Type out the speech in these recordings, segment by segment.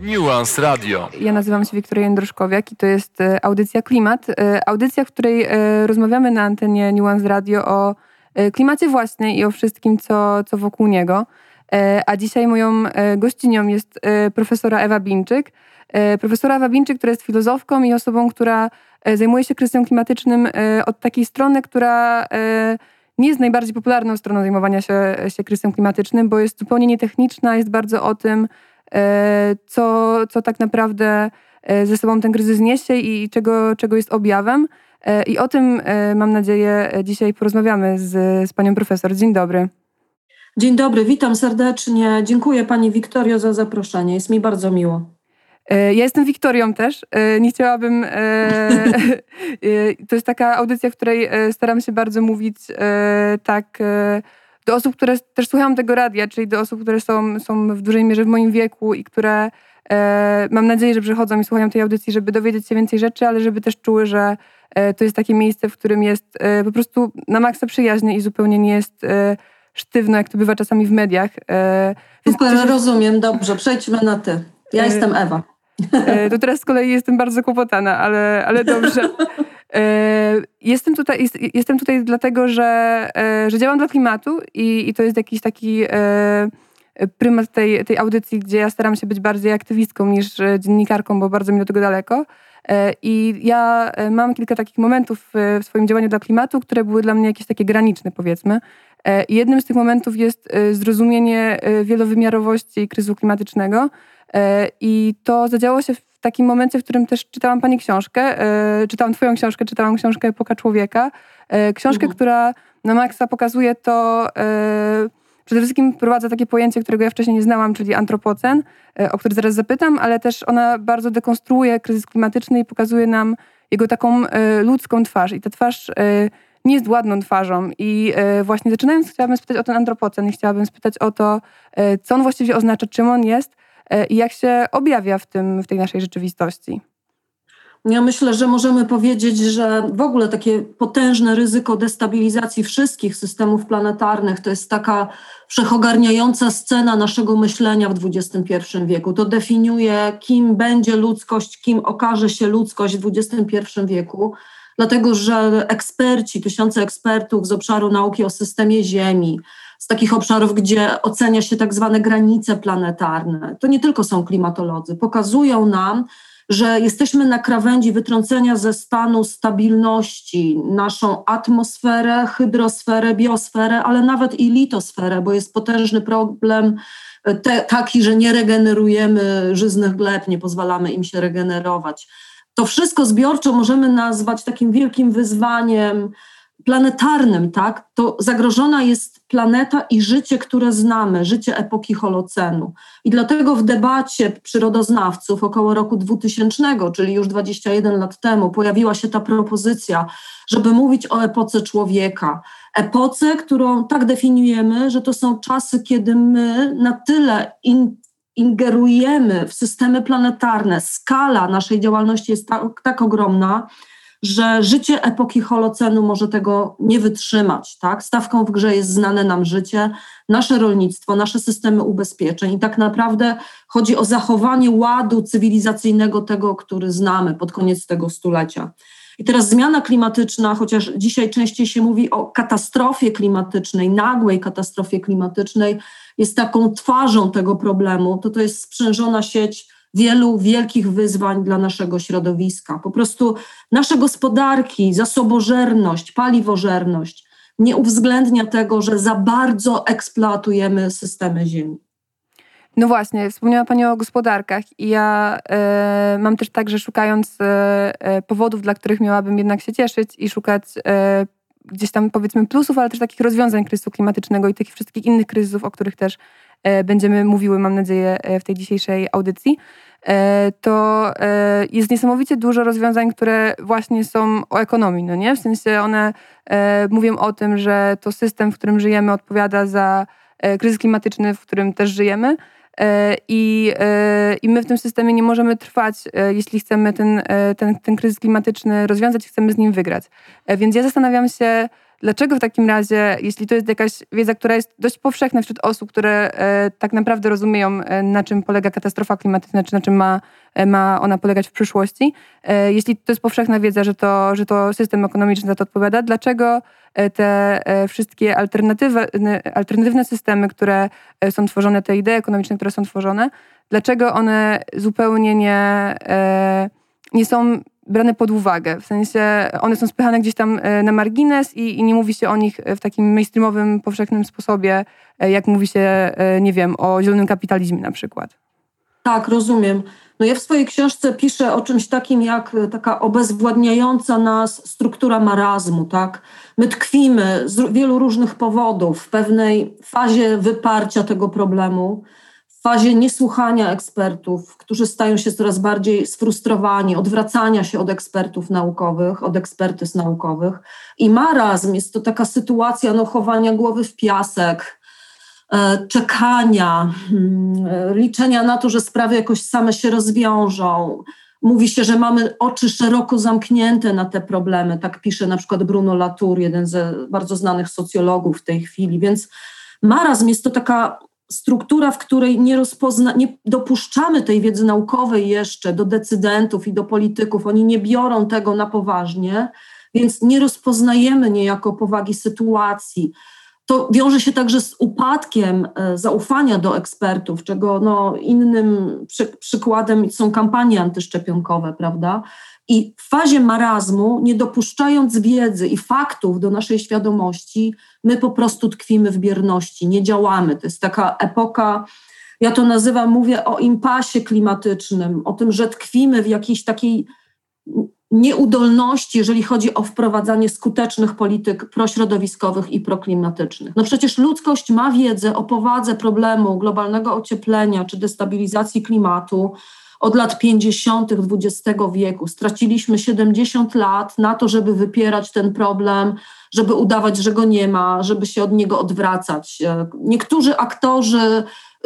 Nuance Radio. Ja nazywam się Wiktoria Jędroszkowiak i to jest e, audycja Klimat. E, audycja, w której e, rozmawiamy na antenie Nuance Radio o klimacie własnej i o wszystkim, co, co wokół niego. A dzisiaj moją gościnią jest profesora Ewa Binczyk. Profesora Ewa Binczyk, która jest filozofką i osobą, która zajmuje się kryzysem klimatycznym od takiej strony, która nie jest najbardziej popularną stroną zajmowania się, się kryzysem klimatycznym, bo jest zupełnie nietechniczna, jest bardzo o tym, co, co tak naprawdę e, ze sobą ten kryzys niesie i czego, czego jest objawem. E, I o tym, mam nadzieję, dzisiaj porozmawiamy z, z panią profesor. Dzień dobry. Dzień dobry, witam serdecznie. Dziękuję pani Wiktorio za zaproszenie. Jest mi bardzo miło. Ja jestem Wiktorią też. Nie chciałabym. To jest taka audycja, w której staram się bardzo mówić tak do osób, które też słuchają tego radia, czyli do osób, które są, są w dużej mierze w moim wieku i które e, mam nadzieję, że przychodzą i słuchają tej audycji, żeby dowiedzieć się więcej rzeczy, ale żeby też czuły, że e, to jest takie miejsce, w którym jest e, po prostu na maksa przyjaźnie i zupełnie nie jest e, sztywno, jak to bywa czasami w mediach. E, Super, też... rozumiem, dobrze, przejdźmy na ty. Ja e, jestem Ewa. To teraz z kolei jestem bardzo kłopotana, ale, ale dobrze. E, jestem tutaj, jestem tutaj dlatego, że, e, że działam dla klimatu i, i to jest jakiś taki e, prymat tej, tej audycji, gdzie ja staram się być bardziej aktywistką niż dziennikarką, bo bardzo mi do tego daleko. I ja mam kilka takich momentów w swoim działaniu dla klimatu, które były dla mnie jakieś takie graniczne, powiedzmy. I jednym z tych momentów jest zrozumienie wielowymiarowości kryzysu klimatycznego. I to zadziało się w takim momencie, w którym też czytałam pani książkę, e, czytałam twoją książkę, czytałam książkę Epoka Człowieka, e, książkę, mhm. która na maksa pokazuje to, e, przede wszystkim wprowadza takie pojęcie, którego ja wcześniej nie znałam, czyli antropocen, o który zaraz zapytam, ale też ona bardzo dekonstruuje kryzys klimatyczny i pokazuje nam jego taką ludzką twarz. I ta twarz nie jest ładną twarzą. I właśnie zaczynając, chciałabym spytać o ten antropocen i chciałabym spytać o to, co on właściwie oznacza, czym on jest E, jak się objawia w, tym, w tej naszej rzeczywistości? Ja myślę, że możemy powiedzieć, że w ogóle takie potężne ryzyko destabilizacji wszystkich systemów planetarnych to jest taka wszechogarniająca scena naszego myślenia w XXI wieku. To definiuje, kim będzie ludzkość, kim okaże się ludzkość w XXI wieku. Dlatego, że eksperci, tysiące ekspertów z obszaru nauki o systemie Ziemi, z takich obszarów, gdzie ocenia się tak zwane granice planetarne. To nie tylko są klimatolodzy, pokazują nam, że jesteśmy na krawędzi wytrącenia ze stanu stabilności naszą atmosferę, hydrosferę, biosferę, ale nawet i litosferę, bo jest potężny problem te, taki, że nie regenerujemy żyznych gleb, nie pozwalamy im się regenerować. To wszystko zbiorczo możemy nazwać takim wielkim wyzwaniem planetarnym, tak, to zagrożona jest planeta i życie, które znamy, życie epoki Holocenu. I dlatego w debacie przyrodoznawców około roku 2000, czyli już 21 lat temu, pojawiła się ta propozycja, żeby mówić o epoce człowieka. Epoce, którą tak definiujemy, że to są czasy, kiedy my na tyle in, ingerujemy w systemy planetarne, skala naszej działalności jest tak, tak ogromna, że życie epoki Holocenu może tego nie wytrzymać. Tak? Stawką w grze jest znane nam życie, nasze rolnictwo, nasze systemy ubezpieczeń i tak naprawdę chodzi o zachowanie ładu cywilizacyjnego tego, który znamy pod koniec tego stulecia. I teraz zmiana klimatyczna, chociaż dzisiaj częściej się mówi o katastrofie klimatycznej, nagłej katastrofie klimatycznej, jest taką twarzą tego problemu, to to jest sprzężona sieć wielu wielkich wyzwań dla naszego środowiska. Po prostu nasze gospodarki, zasobożerność, paliwożerność nie uwzględnia tego, że za bardzo eksploatujemy systemy ziemi. No właśnie, wspomniała Pani o gospodarkach i ja e, mam też tak, że szukając e, e, powodów, dla których miałabym jednak się cieszyć i szukać gdzieś tam powiedzmy plusów, ale też takich rozwiązań kryzysu klimatycznego i tych wszystkich innych kryzysów, o których też będziemy mówiły, mam nadzieję, w tej dzisiejszej audycji. to jest niesamowicie dużo rozwiązań, które właśnie są o ekonomii, no nie? W sensie one mówią o tym, że to system, w którym żyjemy, odpowiada za kryzys klimatyczny, w którym też żyjemy. I, I my w tym systemie nie możemy trwać, jeśli chcemy ten, ten, ten kryzys klimatyczny rozwiązać, chcemy z nim wygrać. Więc ja zastanawiam się, Dlaczego w takim razie, jeśli to jest jakaś wiedza, która jest dość powszechna wśród osób, które e, tak naprawdę rozumieją, e, na czym polega katastrofa klimatyczna, czy na czym ma, e, ma ona polegać w przyszłości, e, jeśli to jest powszechna wiedza, że to, że to system ekonomiczny za to odpowiada, dlaczego e, te e, wszystkie alternatywne, systemy, które są tworzone, te idee ekonomiczne, które są tworzone, dlaczego one zupełnie nie, nie są brane pod uwagę. W sensie one są spychane gdzieś tam e, na margines i, i, nie mówi się o nich w takim mainstreamowym, powszechnym sposobie, e, jak mówi się, e, nie wiem, o zielonym kapitalizmie na przykład. Tak, rozumiem. No ja w swojej książce piszę o czymś takim jak taka obezwładniająca nas struktura marazmu, tak? My tkwimy z wielu różnych powodów w pewnej fazie wyparcia tego problemu w fazie niesłuchania ekspertów, którzy stają się coraz bardziej sfrustrowani, odwracania się od ekspertów naukowych, od ekspertyz naukowych. I marazm jest to taka sytuacja no, chowania głowy w piasek, e, czekania, hmm, liczenia na to, że sprawy jakoś same się rozwiążą. Mówi się, że mamy oczy szeroko zamknięte na te problemy. Tak pisze na przykład Bruno Latour, jeden z bardzo znanych socjologów w tej chwili. Więc marazm jest to taka struktura, w której nie, rozpozna, nie dopuszczamy tej wiedzy naukowej jeszcze do decydentów i do polityków, oni nie biorą tego na poważnie, więc nie rozpoznajemy niejako powagi sytuacji. To wiąże się także z upadkiem e, zaufania do ekspertów, czego no, innym przy, przykładem są kampanie antyszczepionkowe, prawda? I w fazie marazmu, nie dopuszczając wiedzy i faktów do naszej świadomości, my po prostu tkwimy w bierności, nie działamy. To jest taka epoka, ja to nazywam, mówię o impasie klimatycznym, o tym, że tkwimy w jakiejś takiej nieudolności, jeżeli chodzi o wprowadzanie skutecznych polityk prośrodowiskowych i proklimatycznych. No przecież ludzkość ma wiedzę o powadze problemu globalnego ocieplenia czy destabilizacji klimatu od lat 50. XX wieku. Straciliśmy 70 lat na to, żeby wypierać ten problem, żeby udawać, że go nie ma, żeby się od niego odwracać. Niektórzy aktorzy,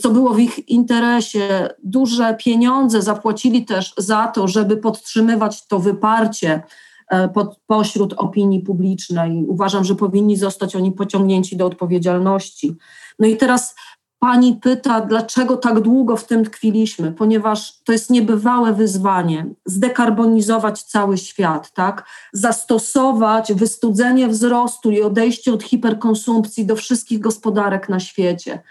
co było w ich interesie, duże pieniądze zapłacili też za to, żeby podtrzymywać to wyparcie e, pod, pośród opinii publicznej. Uważam, że powinni zostać oni pociągnięci do odpowiedzialności. No i teraz Pani pyta, dlaczego tak długo w tym tkwiliśmy, ponieważ to jest niebywałe wyzwanie zdekarbonizować cały świat, tak? Zastosować wystudzenie wzrostu i odejście od hiperkonsumpcji do wszystkich gospodarek na świecie.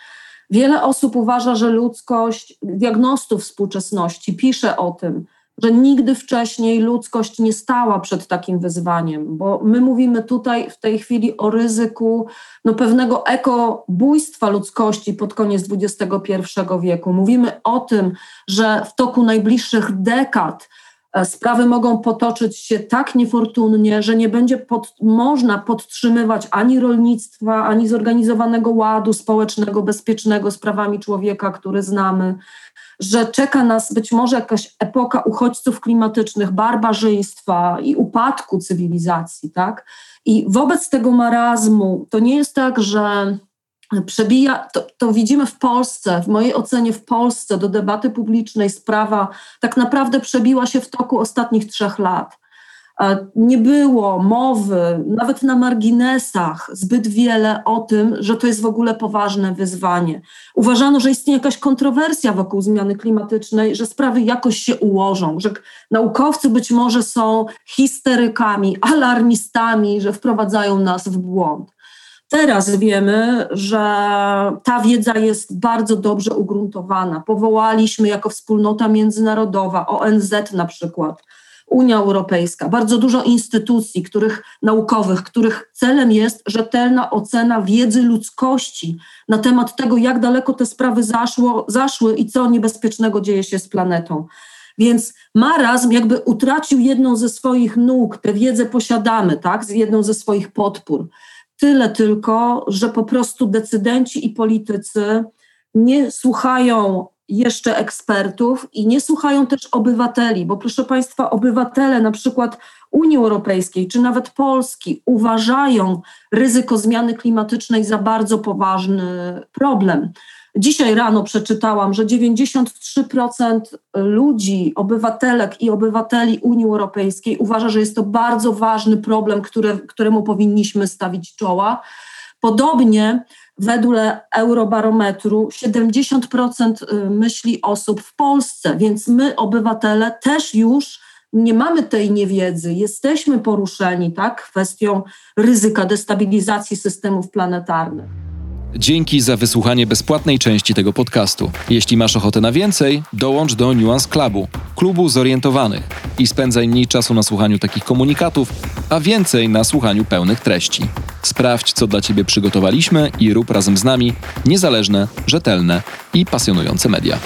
Wiele osób uważa, że ludzkość, diagnostów współczesności pisze o tym, że nigdy wcześniej ludzkość nie stała przed takim wyzwaniem, bo my mówimy tutaj w tej chwili o ryzyku no, pewnego ekobójstwa ludzkości pod koniec XXI wieku. Mówimy o tym, że w toku najbliższych dekad sprawy mogą potoczyć się tak niefortunnie, że nie będzie pod, można podtrzymywać ani rolnictwa, ani zorganizowanego ładu społecznego, bezpiecznego z prawami człowieka, który znamy że czeka nas być może jakaś epoka uchodźców klimatycznych, barbarzyństwa i upadku cywilizacji, tak? I wobec tego marazmu to nie jest tak, że przebija, to, to, widzimy w Polsce, w mojej ocenie w Polsce do debaty publicznej sprawa tak naprawdę przebiła się w toku ostatnich trzech lat. Nie było mowy, nawet na marginesach, zbyt wiele o tym, że to jest w ogóle poważne wyzwanie. Uważano, że istnieje jakaś kontrowersja wokół zmiany klimatycznej, że sprawy jakoś się ułożą, że naukowcy być może są histerykami, alarmistami, że wprowadzają nas w błąd. Teraz wiemy, że ta wiedza jest bardzo dobrze ugruntowana. Powołaliśmy jako wspólnota międzynarodowa, ONZ na przykład, Unia Europejska, bardzo dużo instytucji których, naukowych, których celem jest rzetelna ocena wiedzy ludzkości na temat tego, jak daleko te sprawy zaszło, zaszły i co niebezpiecznego dzieje się z planetą. Więc marazm jakby utracił jedną ze swoich nóg, tę wiedzę posiadamy, tak, jedną ze swoich podpór. Tyle tylko, że po prostu decydenci i politycy nie słuchają jeszcze ekspertów i nie słuchają też obywateli, bo proszę Państwa, obywatele na przykład Unii Europejskiej czy nawet Polski uważają ryzyko zmiany klimatycznej za bardzo poważny problem. Dzisiaj rano przeczytałam, że 93% ludzi, obywatelek i obywateli Unii Europejskiej uważa, że jest to bardzo ważny problem, które, któremu powinniśmy stawić czoła. Podobnie wedle Eurobarometru 70% myśli osób w Polsce, więc my, obywatele, też już nie mamy tej niewiedzy, jesteśmy poruszeni tak, kwestią ryzyka destabilizacji systemów planetarnych. Dzięki za wysłuchanie bezpłatnej części tego podcastu. Jeśli masz ochotę na więcej, dołącz do Nuance Clubu, klubu zorientowanych i spędzaj mniej czasu na słuchaniu takich komunikatów, a więcej na słuchaniu pełnych treści. Sprawdź, co dla Ciebie przygotowaliśmy i rób razem z nami niezależne, rzetelne i pasjonujące media.